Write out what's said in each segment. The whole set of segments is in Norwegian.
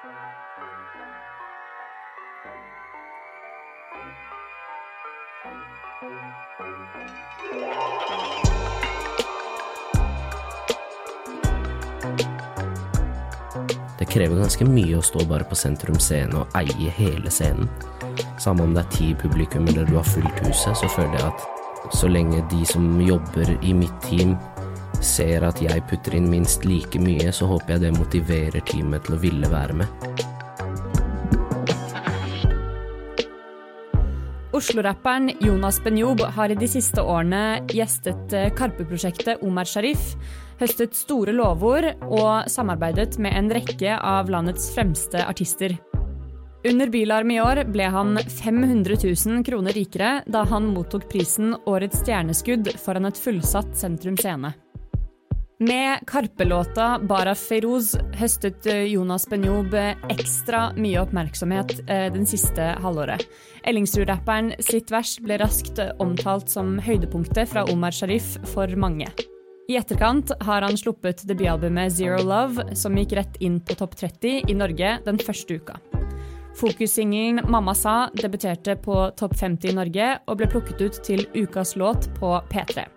Det krever ganske mye å stå bare på sentrum scene og eie hele scenen. Samme om det er ti publikum eller du har fullt huset, så føler jeg at så lenge de som jobber i mitt team ser at jeg putter inn minst like mye, så håper jeg det motiverer teamet til å ville være med. Oslo-rapperen Jonas Benjob har i de siste årene gjestet eh, Karpe-prosjektet Omar Sharif, høstet store lovord og samarbeidet med en rekke av landets fremste artister. Under Bylarm i år ble han 500 000 kroner rikere da han mottok prisen Årets stjerneskudd foran et fullsatt Sentrum Scene. Med Karpe-låta Bara Feroz' høstet eh, Jonas Benjob ekstra mye oppmerksomhet eh, den siste halvåret. Ellingsrud-rapperen sitt vers ble raskt omtalt som høydepunktet fra Omar Sharif for mange. I etterkant har han sluppet debutalbumet Zero Love, som gikk rett inn på topp 30 i Norge den første uka. Fokussingelen Mamma sa debuterte på topp 50 i Norge og ble plukket ut til ukas låt på P3.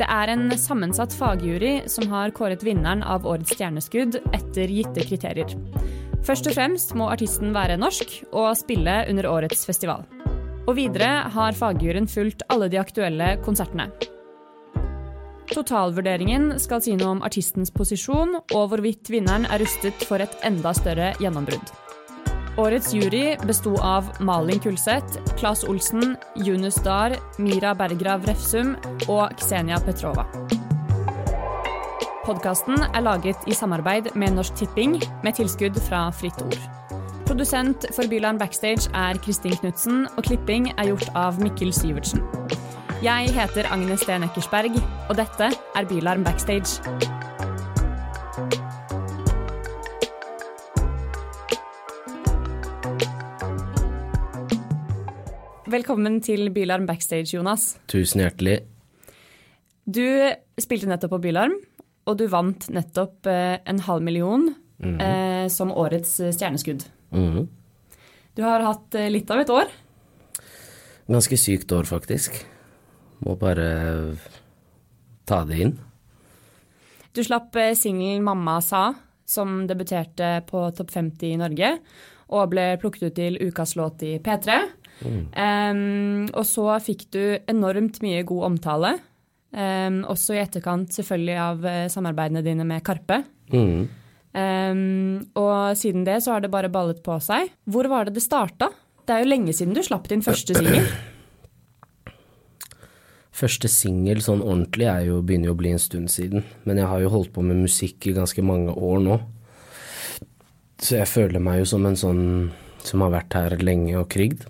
Det er en sammensatt fagjury som har kåret vinneren av årets stjerneskudd etter gitte kriterier. Først og fremst må artisten være norsk og spille under årets festival. Og videre har fagjuryen fulgt alle de aktuelle konsertene. Totalvurderingen skal si noe om artistens posisjon og hvorvidt vinneren er rustet for et enda større gjennombrudd. Årets jury besto av Malin Kulseth, Claes Olsen, Junus Dahr, Mira Bergrav Refsum og Ksenia Petrova. Podkasten er laget i samarbeid med Norsk Tipping, med tilskudd fra Fritt Ord. Produsent for Byland Backstage er Kristin Knutsen, og klipping er gjort av Mikkel Syvertsen. Jeg heter Agnes Steen Eckersberg, og dette er Bylarm Backstage. Velkommen til Bylarm Backstage, Jonas. Tusen hjertelig. Du spilte nettopp på Bylarm, og du vant nettopp eh, en halv million Mhm. eh, som årets stjerneskudd. Mhm. Du har hatt eh, litt av et år. Ganske sykt år, faktisk. Må bare ta det inn. Du slapp eh, singelen 'Mamma sa', som debuterte på Topp 50 i Norge, og ble plukket ut til ukas låt i P3. Em, og så fikk du enormt mye god omtale, Um, også i etterkant selvfølgelig av eh, samarbeidene dine med Karpe. Mm. Um, og siden det så har det bare ballet på seg. Hvor var det det starta? Det er jo lenge siden du slapp din første singel. Første singel sånn ordentlig er jo, begynner jo å bli en stund siden, men jeg har jo holdt på med musikk i ganske mange år nå. Så jeg føler meg jo som en sånn som har vært her lenge og krigd.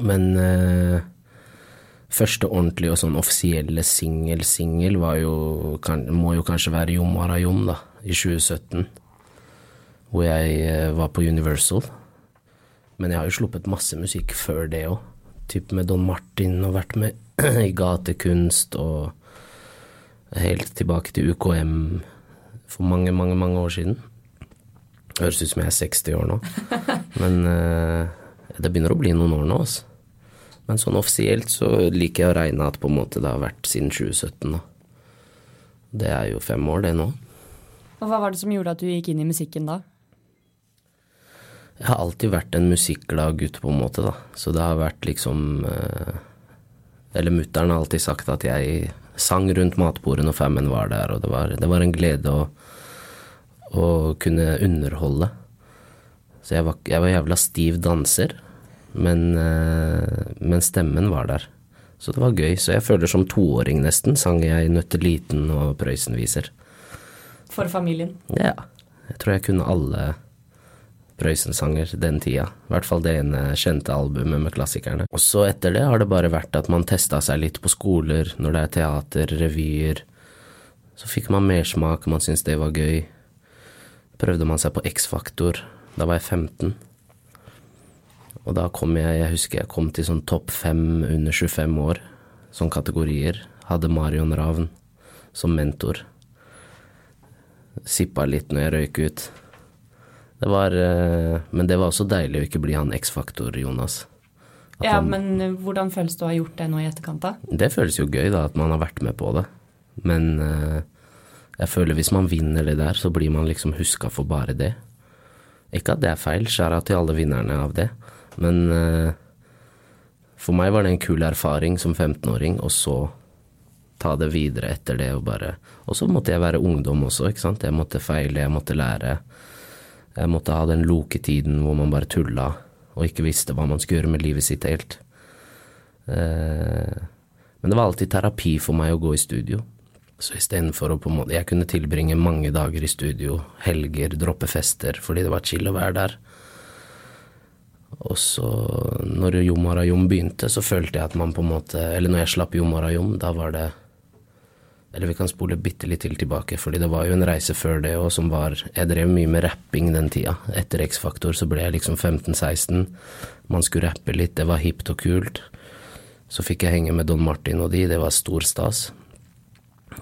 Men eh, første ordentlige og sånn offisielle singel-singel var jo kan, Må jo kanskje være Jom Harayom, da, i 2017. Hvor jeg eh, var på Universal. Men jeg har jo sluppet masse musikk før det òg. Typ med Don Martin og vært med i gatekunst og helt tilbake til UKM for mange, mange, mange år siden. Høres ut som jeg er 60 år nå. Men eh, det begynner å bli noen år nå, altså. Men sånn offisielt så liker jeg å regne at på en måte det har vært siden 2017, da. Det er jo fem år, det nå. Og hva var det som gjorde at du gikk inn i musikken da? Jeg har alltid vært en musikkglad gutt, på en måte, da. Så det har vært liksom eh, Eller mutter'n har alltid sagt at jeg sang rundt matbordet når femmen var der, og det var, det var en glede å, å kunne underholde. Så jeg var, jeg var jævla stiv danser, men, eh, men stemmen var der. Så det var gøy. Så jeg føler som toåring nesten sang jeg Nøtteliten og Prøysenviser. For familien. Ja. Jeg tror jeg kunne alle Prøysen-sanger den tida. I hvert fall det ene kjente albumet med klassikerne. Og så etter det har det bare vært at man testa seg litt på skoler, når det er teater, revyer. Så fikk man mersmak, man syntes det var gøy. Prøvde man seg på X-Faktor. Da var jeg 15. Og da kom jeg, jeg husker jeg kom til sånn topp fem under 25 år, sånn kategorier. Hadde Marion Ravn som mentor. Sippa litt når jeg røyk ut. Det var eh, Men det var også deilig å ikke bli han X-faktor, Jonas. At Ja, han- men eh, hvordan føles det å ha gjort det nå i etterkant, da? Det føles jo gøy, da, at man har vært med på det. Men eh, jeg føler hvis man vinner det der, så blir man liksom huska for bare det. Ikke at det er feil, skjæra til alle vinnerne av det, men eh, for meg var det en kul erfaring som 15-åring, og så ta det videre etter det og bare Og så måtte jeg være ungdom også, ikke sant. Jeg måtte feile, jeg måtte lære. Jeg måtte ha den loketiden hvor man bare tulla og ikke visste hva man skulle gjøre med livet sitt helt. Eh, men det var alltid terapi for meg å gå i studio. Så istedenfor å på en måte Jeg kunne tilbringe mange dager i studio, helger, droppe fester, fordi det var chill å være der. Og så, når Jomarajom begynte, så følte jeg at man på en måte Eller når jeg slapp Jomarajom, da var det Eller vi kan spole bitte litt til tilbake, fordi det var jo en reise før det òg som var Jeg drev mye med rapping den tida. Etter X-Faktor så ble jeg liksom 15-16. Man skulle rappe litt, det var hipt og kult. Så fikk jeg henge med Don Martin og de, det var stor stas.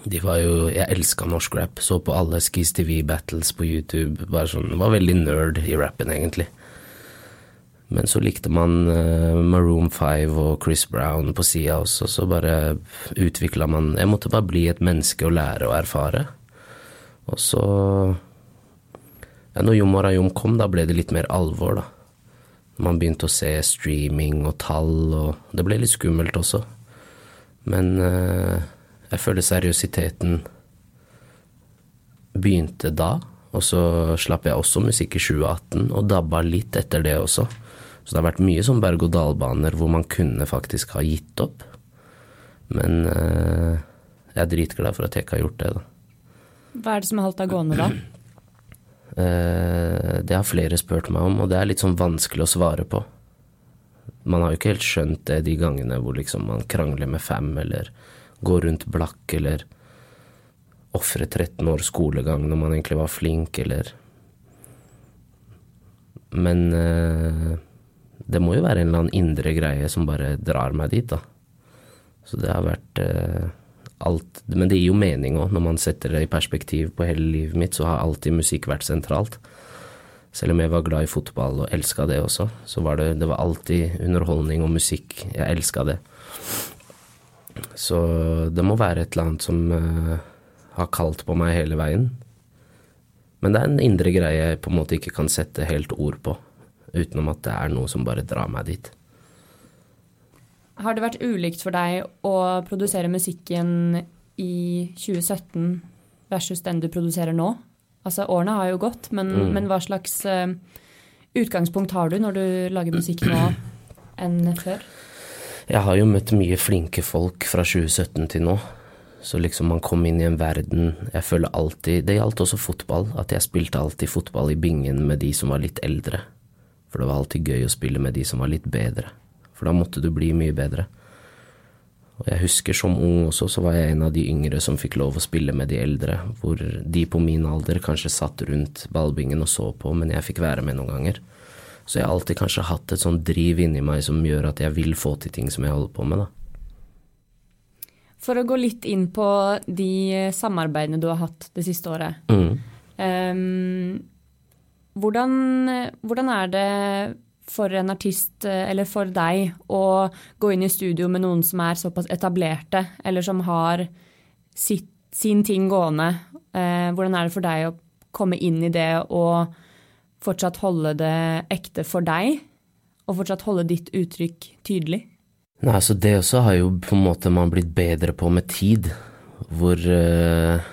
De var jo Jeg elska norsk rap. Så på alle Skis TV battles på YouTube. Bare sånn, Var veldig nerd i rappen, egentlig. Men så likte man eh, Maroon 5 og Chris Brown på sida også, så bare utvikla man Jeg måtte bare bli et menneske og lære og erfare. Og så ja, Når Jom Arayom kom, da ble det litt mer alvor, da. Man begynte å se streaming og tall, og det ble litt skummelt også. Men eh, jeg føler seriøsiteten begynte da, og så slapp jeg også musikk i 2018, og dabba litt etter det også. Så det har vært mye sånn berg-og-dal-baner hvor man kunne faktisk ha gitt opp. Men eh, jeg er dritglad for at jeg ikke har gjort det, da. Hva er det som har holdt deg gående da? Eh, det har flere spurt meg om, og det er litt sånn vanskelig å svare på. Man har jo ikke helt skjønt det de gangene hvor liksom man krangler med fem, eller går rundt blakk, eller ofre 13 år skolegang når man egentlig var flink, eller Men eh, det må jo være en eller annen indre greie som bare drar meg dit, da. Så det har vært eh, alt Men det gir jo mening òg, når man setter det i perspektiv på hele livet mitt, så har alltid musikk vært sentralt. Selv om jeg var glad i fotball og elska det også, så var det, det var alltid underholdning og musikk. Jeg elska det. Så det må være et eller annet som eh, har kalt på meg hele veien. Men det er en indre greie jeg på en måte ikke kan sette helt ord på, utenom at det er noe som bare drar meg dit. Har det vært ulikt for deg å produsere musikken i 2017 versus den du produserer nå? Altså, årene har jo gått, men, Mm. men hva slags uh, utgangspunkt har du når du lager musikk nå enn før? Jeg har jo møtt mye flinke folk fra 2017 til nå. Så liksom man kom inn i en verden Jeg føler alltid Det gjaldt også fotball. At jeg spilte alltid fotball i bingen med de som var litt eldre. For det var alltid gøy å spille med de som var litt bedre. For da måtte du bli mye bedre. Og jeg husker som ung også, så var jeg en av de yngre som fikk lov å spille med de eldre. Hvor de på min alder kanskje satt rundt ballbingen og så på, men jeg fikk være med noen ganger. Så jeg har alltid kanskje hatt et sånn driv inni meg som gjør at jeg vil få til ting som jeg holder på med, da. For å gå litt inn på de samarbeidene du har hatt det siste året. Mm. Ehm, hvordan, hvordan er det for en artist, eh, eller for deg, å gå inn i studio med noen som er såpass etablerte, eller som har sitt, sin ting gående? Eh, hvordan er det for deg å komme inn i det og fortsatt holde det ekte for deg? Og fortsatt holde ditt uttrykk tydelig? Nei, altså det også har jo på en måte man blitt bedre på med tid, hvor eh,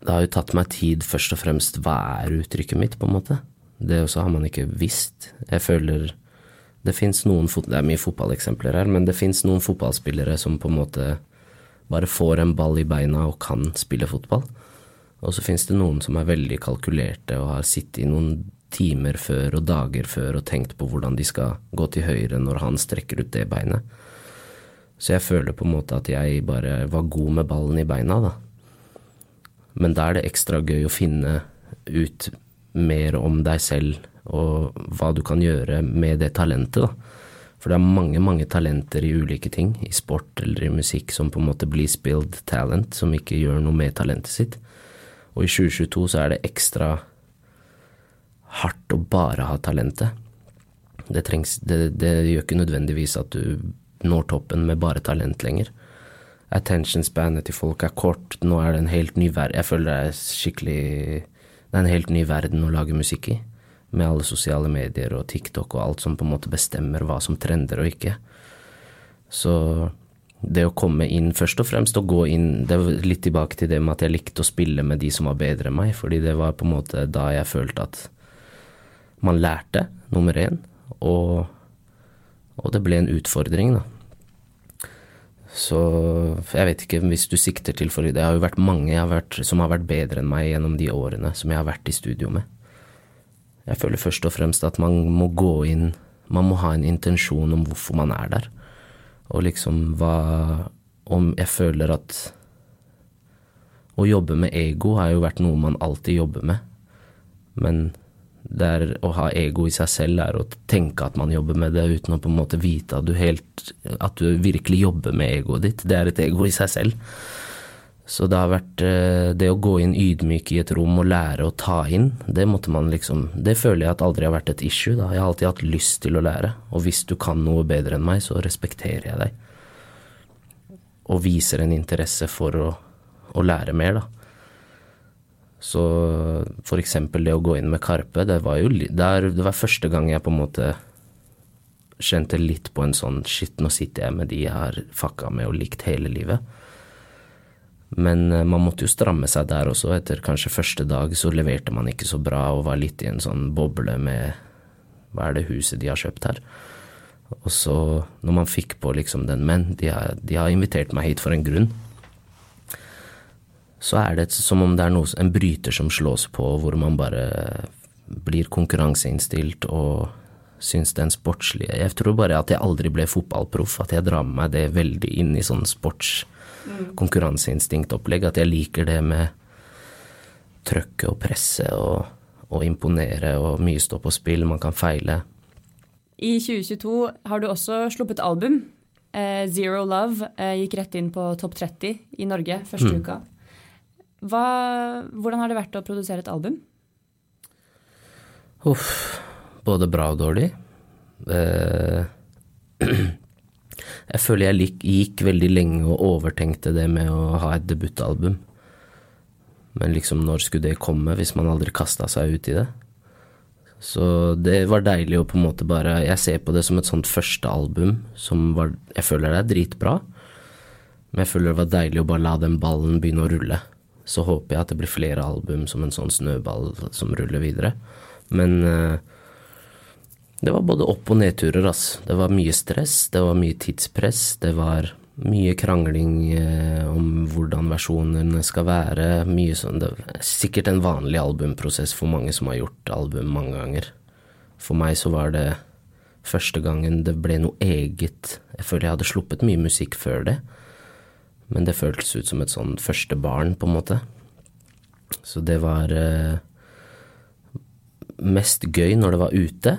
Det har jo tatt meg tid først og fremst hva er uttrykket mitt, på en måte. Det også har man ikke visst. Jeg føler det fins noen Det er mye fotballeksempler her, men det fins noen fotballspillere som på en måte bare får en ball i beina og kan spille fotball. Og så fins det noen som er veldig kalkulerte og har sittet i noen timer før og dager før og tenkt på hvordan de skal gå til høyre når han strekker ut det beinet. Så jeg føler på en måte at jeg bare var god med ballen i beina, da. Men da er det ekstra gøy å finne ut mer om deg selv og hva du kan gjøre med det talentet, da. For det er mange, mange talenter i ulike ting, i sport eller i musikk, som på en måte blir spilled talent, som ikke gjør noe med talentet sitt. Og i 2022 så er det ekstra hardt å bare ha talentet. Det, trengs, det, det gjør ikke nødvendigvis at du når toppen med bare talent lenger. Attention spanet til folk er kort. Nå er det en helt ny verden Jeg føler det er skikkelig Det er en helt ny verden å lage musikk i. Med alle sosiale medier og TikTok og alt som på en måte bestemmer hva som trender og ikke. Så det å komme inn, først og fremst å gå inn Det er litt tilbake til det med at jeg likte å spille med de som var bedre enn meg, fordi det var på en måte da jeg følte at man lærte, nummer én, og, og det ble en utfordring, da. Så jeg vet ikke hvis du sikter til for Det har jo vært mange har vært, som har vært bedre enn meg gjennom de årene som jeg har vært i studio med. Jeg føler først og fremst at man må gå inn Man må ha en intensjon om hvorfor man er der. Og liksom hva Om jeg føler at Å jobbe med ego har jo vært noe man alltid jobber med. Men er å ha ego i seg selv er å tenke at man jobber med det uten å på en måte vite at du, helt, at du virkelig jobber med egoet ditt. Det er et ego i seg selv. Så det har vært eh, det å gå inn ydmyk i et rom og lære å ta inn, det måtte man liksom Det føler jeg at aldri har vært et issue, da. Jeg har alltid hatt lyst til å lære. Og hvis du kan noe bedre enn meg, så respekterer jeg deg. Og viser en interesse for å, å lære mer, da. Så eksempel det å gå inn med Karpe, det var jo det var første gang jeg på en måte kjente litt på en sånn shit, nå sitter jeg med de jeg har fucka med og likt hele livet. Men eh, man måtte jo stramme seg der også. Etter kanskje første dag så leverte man ikke så bra og var litt i en sånn boble med hva er det huset de har kjøpt her? Og så, når man fikk på liksom den Men, de har, de har invitert meg hit for en grunn så er det som om det er noe, en bryter som slås på, hvor man bare blir konkurranseinnstilt og syns den sportslige Jeg tror bare at jeg aldri ble fotballproff, at jeg drar med meg det veldig inn i sånn sports mm. konkurranseinstinktopplegg, at jeg liker det med trøkket og presset og, og imponere og mye stå på spill, man kan feile. I 2022 har du også sluppet album. Eh, Zero Love eh, gikk rett inn på topp 30 i Norge første mm. uka. Hva, hvordan har det vært å produsere et album? Uff. Både bra og dårlig. Eh, jeg føler jeg gikk veldig lenge og overtenkte det med å ha et debutalbum. Men liksom, når skulle det komme, hvis man aldri kasta seg ut i det? Så det var deilig å på en måte bare Jeg ser på det som et sånt første album som var Jeg føler det er dritbra, men jeg føler det var deilig å bare la den ballen begynne å rulle så håper jeg at det blir flere album som en sånn snøball som ruller videre. Men uh, det var både opp- og nedturer, ass. Det var mye stress, det var mye tidspress, det var mye krangling uh, om hvordan versjonene skal være. Mye sånn Det er sikkert en vanlig albumprosess for mange som har gjort album mange ganger. For meg så var det første gangen det ble noe eget. Jeg føler jeg hadde sluppet mye musikk før det. Men det føltes ut som et sånn første barn, på en måte. Så det var eh, mest gøy når det var ute.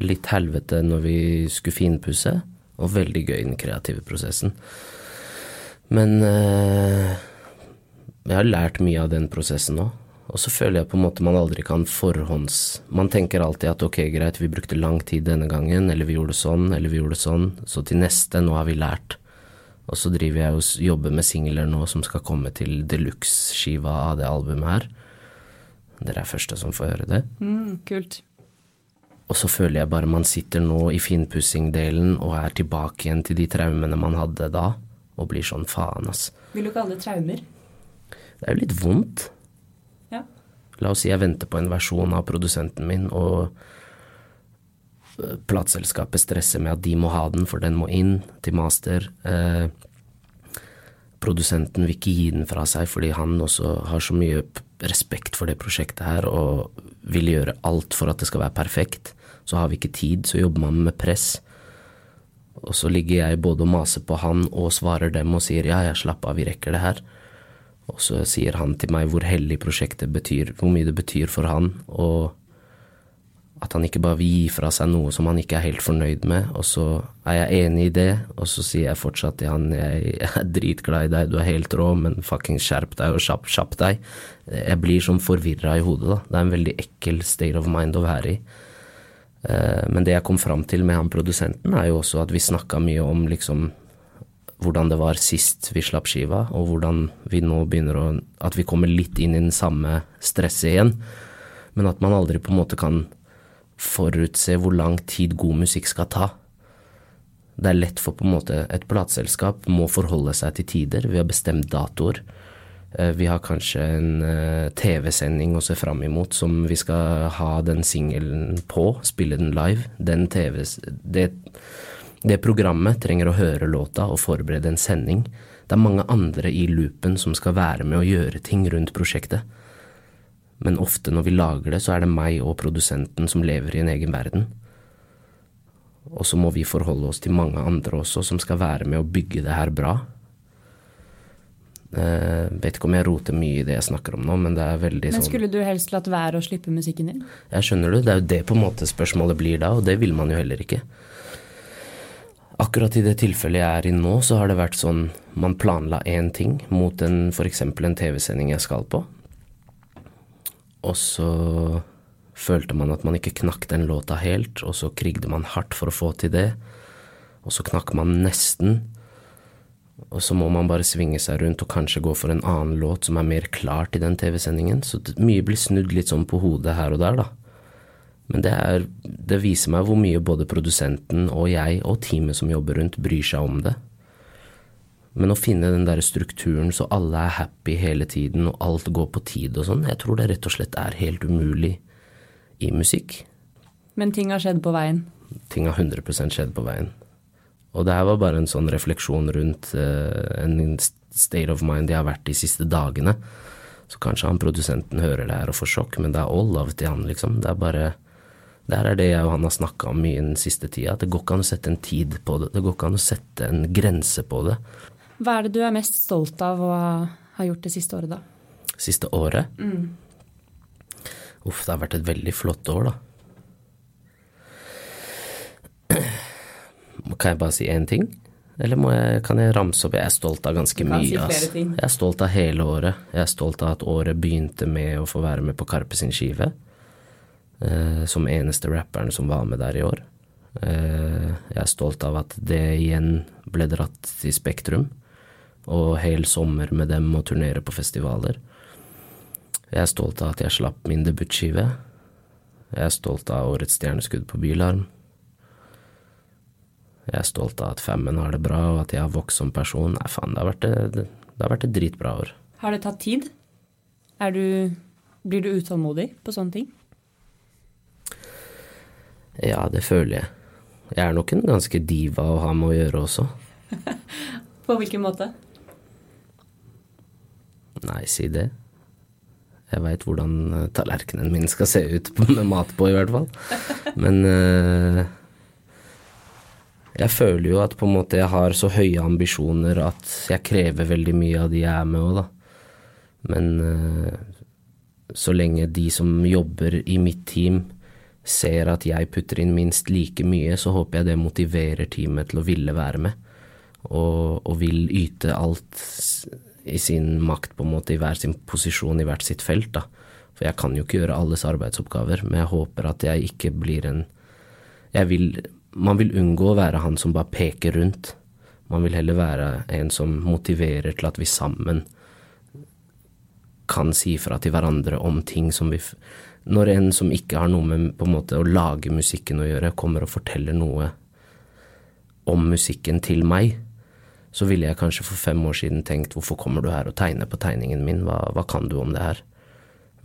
Litt helvete når vi skulle finpusse. Og veldig gøy den kreative prosessen. Men eh, jeg har lært mye av den prosessen òg. Og så føler jeg på en måte man aldri kan forhånds Man tenker alltid at ok, greit, vi brukte lang tid denne gangen, eller vi gjorde sånn, eller vi gjorde sånn, så til neste, nå har vi lært. Og så driver jeg og jobber med singler nå som skal komme til deluxe-skiva av det albumet her. Dere er første som får høre det. Mm, kult. Og så føler jeg bare man sitter nå i finpussing-delen og er tilbake igjen til de traumene man hadde da, og blir sånn faen, ass. Vil du kalle det traumer? Det er jo litt vondt. Ja. La oss si jeg venter på en versjon av produsenten min, og plateselskapet stresser med at de må ha den, for den må inn til master. Eh, produsenten vil ikke gi den fra seg fordi han også har så mye respekt for det prosjektet her og vil gjøre alt for at det skal være perfekt. Så har vi ikke tid, så jobber man med press. Og så ligger jeg både og maser på han og svarer dem og sier ja, jeg slapp av, vi rekker det her. Og så sier han til meg hvor hellig prosjektet betyr, hvor mye det betyr for han. og At han ikke bare vil gi fra seg noe som han ikke er helt fornøyd med, og så er jeg enig i det, og så sier jeg fortsatt til han jeg er dritglad i deg, du er helt rå, men fucking skjerp deg og kjapp, kjapp deg. Jeg blir sånn forvirra i hodet, da. Det er en veldig ekkel state of mind å være i. Eh, men det jeg kom fram til med han produsenten, er jo også at vi snakka mye om liksom hvordan det var sist vi slapp skiva, og hvordan vi nå begynner å At vi kommer litt inn i den samme stresset igjen, men at man aldri på en måte kan forutse hvor lang tid god musikk skal ta. Det er lett for på en måte Et plateselskap må forholde seg til tider. Vi har bestemt datoer. Eh, vi har kanskje en eh, TV-sending å se fram imot som vi skal ha den singelen på, spille den live. Den TV det, det programmet trenger å høre låta og forberede en sending. Det er mange andre i loopen som skal være med å gjøre ting rundt prosjektet men ofte når vi lager det, så er det meg og produsenten som lever i en egen verden. Og så må vi forholde oss til mange andre også, som skal være med å bygge det her bra. Uh, vet ikke om jeg roter mye i det jeg snakker om nå, men det er veldig men sånn Men skulle du helst latt være å slippe musikken din? Jeg skjønner du, det er jo det på en måte spørsmålet blir da, og det vil man jo heller ikke. Akkurat i det tilfellet jeg er i nå, så har det vært sånn man planla én ting mot en f.eks. en TV-sending jeg skal på, og så følte man at man ikke knakk den låta helt, og så krigde man hardt for å få til det. Og så knakk man nesten. Og så må man bare svinge seg rundt og kanskje gå for en annen låt som er mer klar til den TV-sendingen. Så mye blir snudd litt sånn på hodet her og der, da. Men det, er, det viser meg hvor mye både produsenten og jeg og teamet som jobber rundt, bryr seg om det. Men å finne den der strukturen så alle er happy hele tiden og alt går på tid og sånn, jeg tror det rett og slett er helt umulig i musikk. Men ting har skjedd på veien? Ting har 100 skjedd på veien. Og det her var bare en sånn refleksjon rundt uh, en state of mind jeg har vært de siste dagene. Så kanskje han produsenten hører det her og får sjokk, men det er all love til han, liksom. Det er bare Det her er det jeg og han har snakka om mye den siste tida. At det går ikke an å sette en tid på det. Det går ikke an å sette en grense på det. Hva er det du er mest stolt av å ha gjort det siste året, da? Siste året? Mm. Uff, det har vært et veldig flott år, da. Kan jeg bare si én ting? Eller jeg, kan jeg ramse opp Jeg er stolt av ganske mye. Si altså. Jeg er stolt av hele året. Jeg er stolt av at året begynte med å få være med på Karpe sin skive. Eh, som eneste rapperen som var med der i år. Eh, jeg er stolt av at det igjen ble dratt til Spektrum og hel sommer med dem og turnere på festivaler. Jeg er stolt av at jeg slapp min debutskive. Jeg er stolt av årets stjerneskudd på Bylarm. Jeg er stolt av at Femmen har det bra, og at jeg har vokst som person. Nei, faen, det har vært, det, det har vært et dritbra år. Har det tatt tid? Du, blir du utålmodig på sånne ting? Ja, det føler jeg. Jeg er nok en ganske diva å ha med å gjøre også. på hvilken måte? Nei, si det. Jeg veit hvordan eh, tallerkenen min skal se ut med mat på, i hvert fall. Men uh, jeg føler jo at på en måte jeg har så høye ambisjoner at jeg krever veldig mye av de jeg er med òg, da. Men uh, så lenge de som jobber i mitt team ser at jeg putter inn minst like mye, så håper jeg det motiverer teamet til å ville være med. Og, og vil yte alt i sin makt, på en måte, i hver sin posisjon i hvert sitt felt, da. For jeg kan jo ikke gjøre alles arbeidsoppgaver, men jeg håper at jeg ikke blir en Jeg vil Man vil unngå å være han som bare peker rundt. Man vil heller være en som motiverer til at vi sammen kan si fra til hverandre om ting som vi Når en som ikke har noe med på en måte å lage musikken å gjøre, kommer og forteller noe om musikken til meg, så ville jeg kanskje for fem år siden tenkt hvorfor kommer du her og tegner på tegningen min, hva, hva kan du om det her?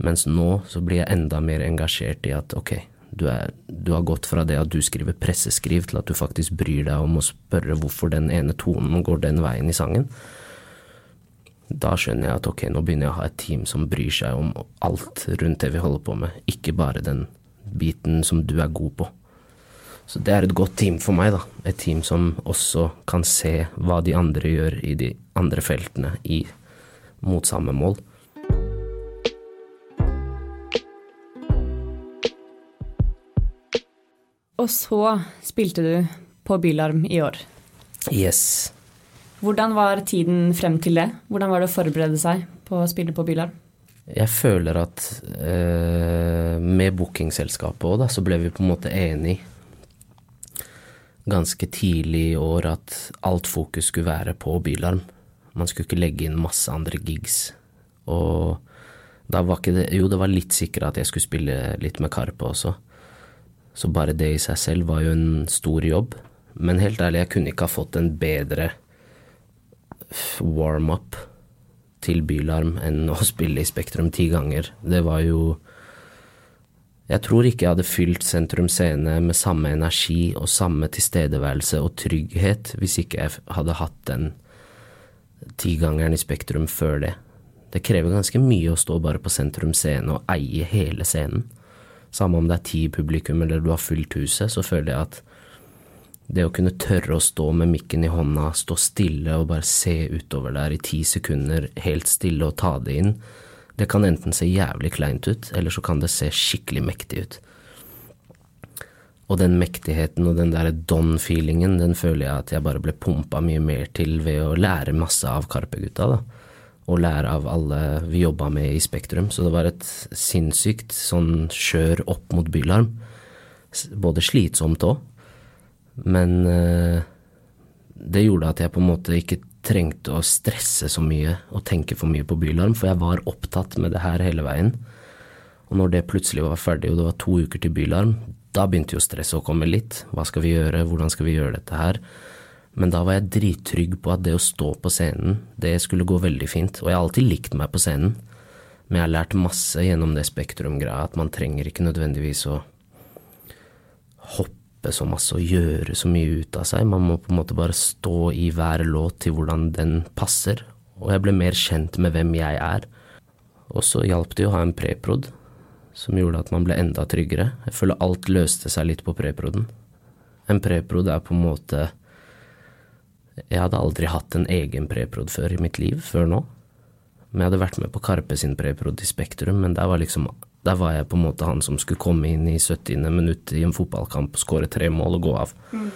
Mens nå så blir jeg enda mer engasjert i at ok, du, er, du, har gått fra det at du skriver presseskriv til at du faktisk bryr deg om å spørre hvorfor den ene tonen går den veien i sangen. Da skjønner jeg at ok, nå begynner jeg å ha et team som bryr seg om alt rundt det vi holder på med, ikke bare den biten som du er god på. Så det er et godt team for meg, da. Et team som også kan se hva de andre gjør i de andre feltene i, mot samme mål. Og så spilte du på Bylarm i år. Yes. Hvordan var tiden frem til det? Hvordan var det å forberede seg på å spille på Bylarm? Jeg føler at eh, med bookingselskapet òg, så ble vi på en måte enige ganske tidlig i år at alt fokus skulle være på Bylarm. Man skulle ikke legge inn masse andre gigs. Og da var ikke det Jo, det var litt sikkert at jeg skulle spille litt med Karpe også. Så bare det i seg selv var jo en stor jobb. Men helt ærlig, jeg kunne ikke ha fått en bedre warm-up til Bylarm enn å spille i Spektrum ti ganger. Det var jo Jeg tror ikke jeg hadde fylt Sentrum Scene med samme energi og samme tilstedeværelse og trygghet hvis ikke jeg hadde hatt den tigangeren i Spektrum før det. Det krever ganske mye å stå bare på Sentrum Scene og eie hele scenen. Samme om det er ti publikum eller du har fylt huset, så føler jeg at det å kunne tørre å stå med mikken i hånda, stå stille og bare se utover der i ti sekunder, helt stille og ta det inn, det kan enten se jævlig kleint ut, eller så kan det se skikkelig mektig ut. Og den mektigheten og den derre don-feelingen, den føler jeg at jeg bare ble pumpa mye mer til ved å lære masse av Karpe-gutta, da. Og lære av alle vi jobba med i Spektrum. Så det var et sinnssykt sånn skjør opp mot Bylarm. Både slitsomt òg, men uh, det gjorde at jeg på en måte ikke trengte å stresse så mye og tenke for mye på Bylarm, for jeg var opptatt med det her hele veien. Og når det plutselig var ferdig, og det var to uker til Bylarm, da begynte jo stresset å komme litt. Hva skal vi gjøre, hvordan skal vi gjøre dette her? Men da var jeg drittrygg på at det å stå på scenen, det skulle gå veldig fint. Og jeg har alltid likt meg på scenen, men jeg har lært masse gjennom det Spektrum-greia, at man trenger ikke nødvendigvis å hoppe så masse og gjøre så mye ut av seg. Man må på en måte bare stå i hver låt til hvordan den passer. Og jeg ble mer kjent med hvem jeg er. Og så hjalp det å ha en preprod som gjorde at man ble enda tryggere. Jeg føler alt løste seg litt på preproden. En preprod er på en måte Jeg hadde aldri hatt en egen preprod før i mitt liv, før nå. Men jeg hadde vært med på Karpe sin preprod i Spektrum, men der var liksom der var jeg på en måte han som skulle komme inn i 70. minutt i en fotballkamp, skåre tre mål og gå av. Mm.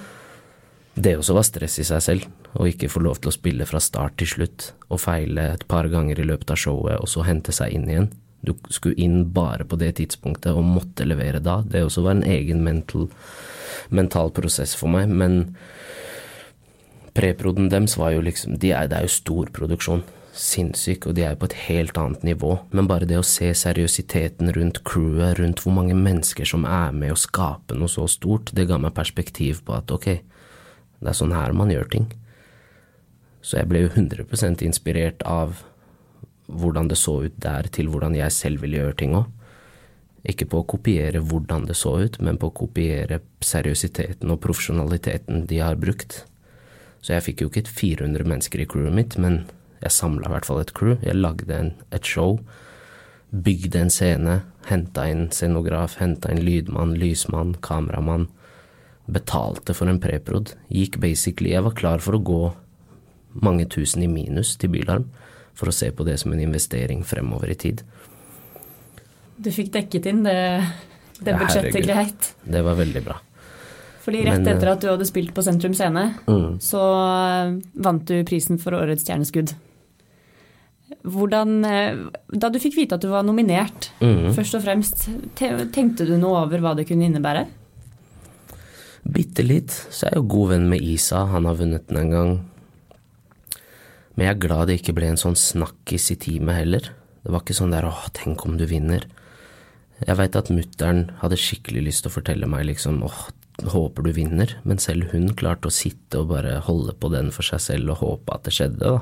Det også var stress i seg selv, å ikke få lov til å spille fra start til slutt, og feile et par ganger i løpet av showet, og så hente seg inn igjen. Du skulle inn bare på det tidspunktet og måtte levere da. Det også var en egen mental, mental prosess for meg, men preproden deres var jo liksom de er, Det er jo stor produksjon sinnssyk, og de er på et helt annet nivå. Men bare det å se seriøsiteten rundt crewet, rundt hvor mange mennesker som er med å skape noe så stort, det ga meg perspektiv på at ok, det er sånn her man gjør ting. Så jeg ble jo 100 inspirert av hvordan det så ut der, til hvordan jeg selv ville gjøre ting òg. Ikke på å kopiere hvordan det så ut, men på å kopiere seriøsiteten og profesjonaliteten de har brukt. Så jeg fikk jo ikke 400 mennesker i crewet mitt, men jeg samla i hvert fall et crew. Jeg lagde en, et show. Bygde en scene. Henta inn scenograf, henta inn lydmann, lysmann, kameramann. Betalte for en preprod. Gikk basically Jeg var klar for å gå mange tusen i minus til Bylarm for å se på det som en investering fremover i tid. Du fikk dekket inn det, det budsjettet greit? Det var veldig bra. Fordi rett Men, etter at du hadde spilt på Sentrum Scene, mm. så vant du prisen for årets stjerneskudd. Hvordan, eh, da du fikk vite at du var nominert, mm. først og fremst, tenkte du noe over hva det kunne innebære? Bitte litt. Så jeg er jo god venn med Isa, han har vunnet den en gang. Men jeg er glad det ikke ble en sånn snakkis i teamet heller. Det var ikke sånn der 'åh, tenk om du vinner'. Jeg veit at mutter'n hadde skikkelig lyst til å fortelle meg liksom 'åh, håper du vinner', men selv hun klarte å sitte og bare holde på den for seg selv og håpe at det skjedde, da.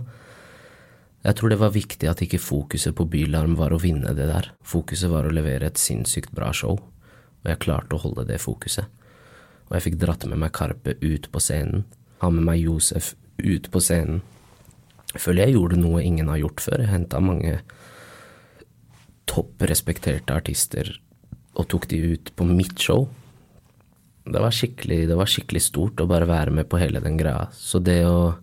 Jeg tror det var viktig at ikke fokuset på Bylarm var å vinne det der. Fokuset var å levere et sinnssykt bra show, og jeg klarte å holde det fokuset. Og jeg fikk dratt med meg Karpe ut på scenen, ha med meg Josef ut på scenen. Jeg føler jeg gjorde noe ingen har gjort før. Jeg henta mange topprespekterte artister og tok de ut på mitt show. Det var det var skikkelig stort å bare være med på hele den greia. Så det å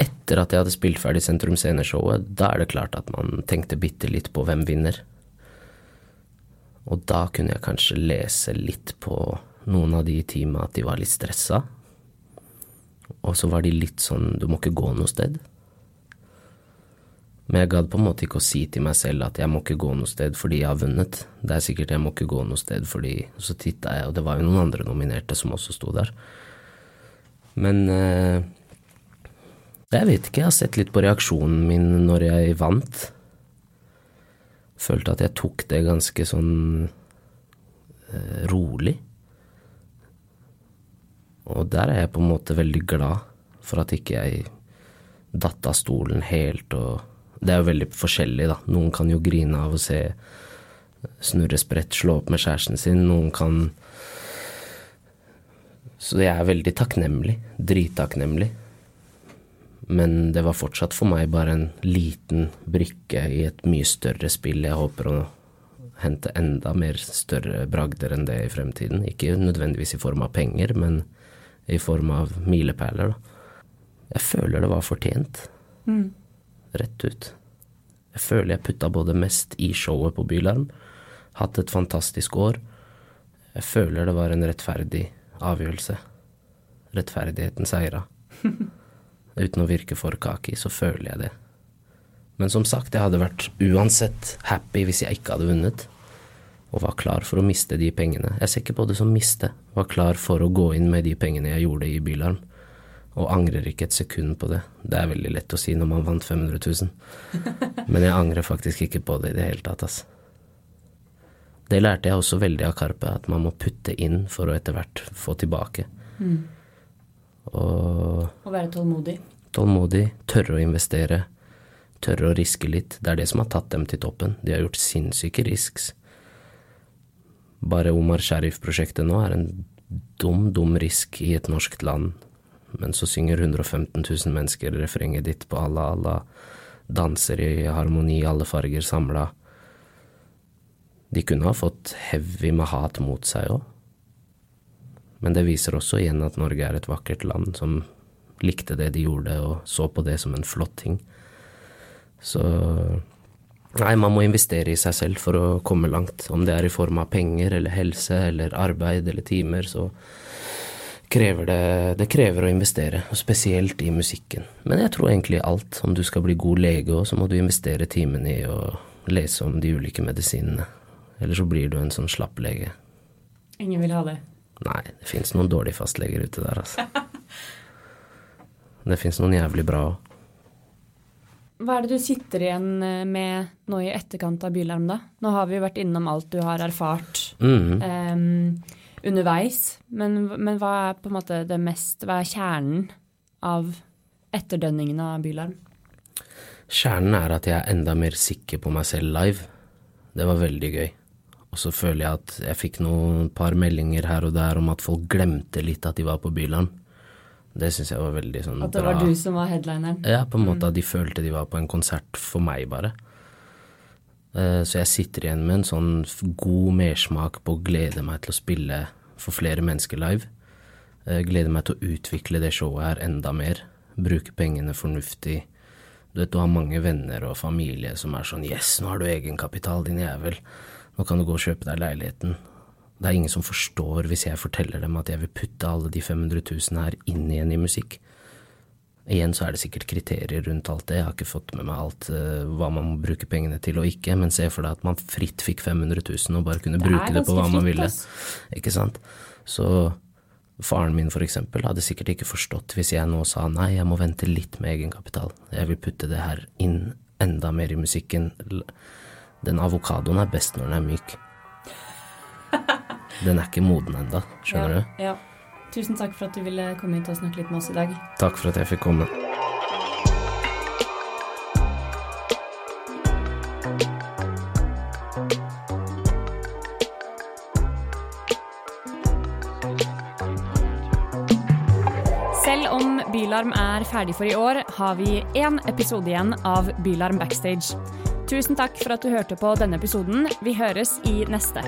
etter at jeg hadde spilt ferdig Sentrum Scene-showet, da er det klart at man tenkte bitte litt på hvem vinner. Og da kunne jeg kanskje lese litt på noen av de i teamet at de var litt stressa. Og så var de litt sånn Du må ikke gå noe sted. Men jeg gadd på en måte ikke å si til meg selv at jeg må ikke gå noe sted fordi jeg har vunnet. Det er sikkert jeg må ikke gå noe sted fordi Og så titta jeg, og det var jo noen andre nominerte som også sto der. Men eh, jeg vet ikke, jeg har sett litt på reaksjonen min når jeg vant. Følte at jeg tok det ganske sånn eh, rolig. Og der er jeg på en måte veldig glad for at ikke jeg datt av stolen helt og Det er jo veldig forskjellig, da. Noen kan jo grine av å se Snurre Sprett slå opp med kjæresten sin. Noen kan Så jeg er veldig takknemlig. Drittakknemlig. Men det var fortsatt for meg bare en liten brikke i et mye større spill. Jeg håper å hente enda mer større bragder enn det i fremtiden. Ikke nødvendigvis i form av penger, men i form av milepæler. Jeg føler det var fortjent. Mm. Rett ut. Jeg føler jeg putta både mest i showet på Bylarm, hatt et fantastisk år. Jeg føler det var en rettferdig avgjørelse. Rettferdigheten seira. Uten å virke for kaki, så føler jeg det. Men som sagt, jeg hadde vært uansett happy hvis jeg ikke hadde vunnet og var klar for å miste de pengene. Jeg ser ikke på det som miste, var klar for å gå inn med de pengene jeg gjorde i Bylarm. Og angrer ikke et sekund på det. Det er veldig lett å si når man vant 500 000. Men jeg angrer faktisk ikke på det i det hele tatt, ass. Det lærte jeg også veldig av Karpe, at man må putte inn for å etter hvert få tilbake. Mm. Og Å være tålmodig. tålmodig, tørre å investere, tørre å riske litt. Det er det som har tatt dem til toppen. De har gjort sinnssyke risks. Bare Omar Sharif-prosjektet nå er en dum, dum risk i et norskt land. Men så synger 115 000 mennesker refrenget ditt på Allah, Allah. Danser i harmoni, alle farger samla. De kunne ha fått heavy med hat mot seg òg. Men det viser også igjen at Norge er et vakkert land som likte det de gjorde, og så på det som en flott ting. Så Nei, man må investere i seg selv for å komme langt. Om det er i form av penger eller helse eller arbeid eller timer, så krever det Det krever å investere, og spesielt i musikken. Men jeg tror egentlig alt. Om du skal bli god lege òg, så må du investere timen i å lese om de ulike medisinene. Eller så blir du en sånn slapp lege. Ingen vil ha det. Nei, det fins noen dårlige fastleger ute der, altså. Det fins noen jævlig bra òg. Hva er det du sitter igjen eh, med nå i etterkant av Bylarm, da? Nå har vi jo vært innom alt du har erfart Mm. um, underveis, men, men hva er på en måte det mest Hva er kjernen av etterdønningene av Bylarm? Kjernen er at jeg er enda mer sikker på meg selv live. Det var veldig gøy. Og så føler jeg at jeg fikk noen par meldinger her og der om at folk glemte litt at de var på Byland. Det syns jeg var veldig sånn bra. At det bra. var du som var headlineren? Ja, på en måte at de følte de var på en konsert for meg, bare. Eh, Så jeg sitter igjen med en sånn god mersmak på å glede meg til å spille for flere mennesker live. Jeg gleder meg til å utvikle det showet her enda mer. Bruke pengene fornuftig. Du vet, du har mange venner og familie som er sånn Yes, nå har du egenkapital, din jævel. Nå kan du gå og kjøpe deg leiligheten. Det er ingen som forstår hvis jeg forteller dem at jeg vil putte alle de 500 000 her inn igjen i musikk. Igjen så er det sikkert kriterier rundt alt det. Jeg har ikke fått med meg alt uh, hva man må bruke pengene til og ikke, men se for deg at man fritt fikk 500 000 og bare kunne Det bruke det på hva man ville. Ikke sant? Så faren min for eksempel hadde sikkert ikke forstått hvis jeg nå sa nei, jeg må vente litt med egenkapital. Jeg vil putte det her inn enda mer i musikken. Den avokadoen er best når den er myk. Den er ikke moden enda, skjønner ja, du? Ja. Tusen takk for at du ville komme hit og snakke litt med oss i dag. Takk for at jeg fikk komme. Selv om Bylarm er ferdig for i år, har vi én episode igjen av Bylarm Backstage. Tusen takk for at du hørte på denne episoden. Vi høres i neste.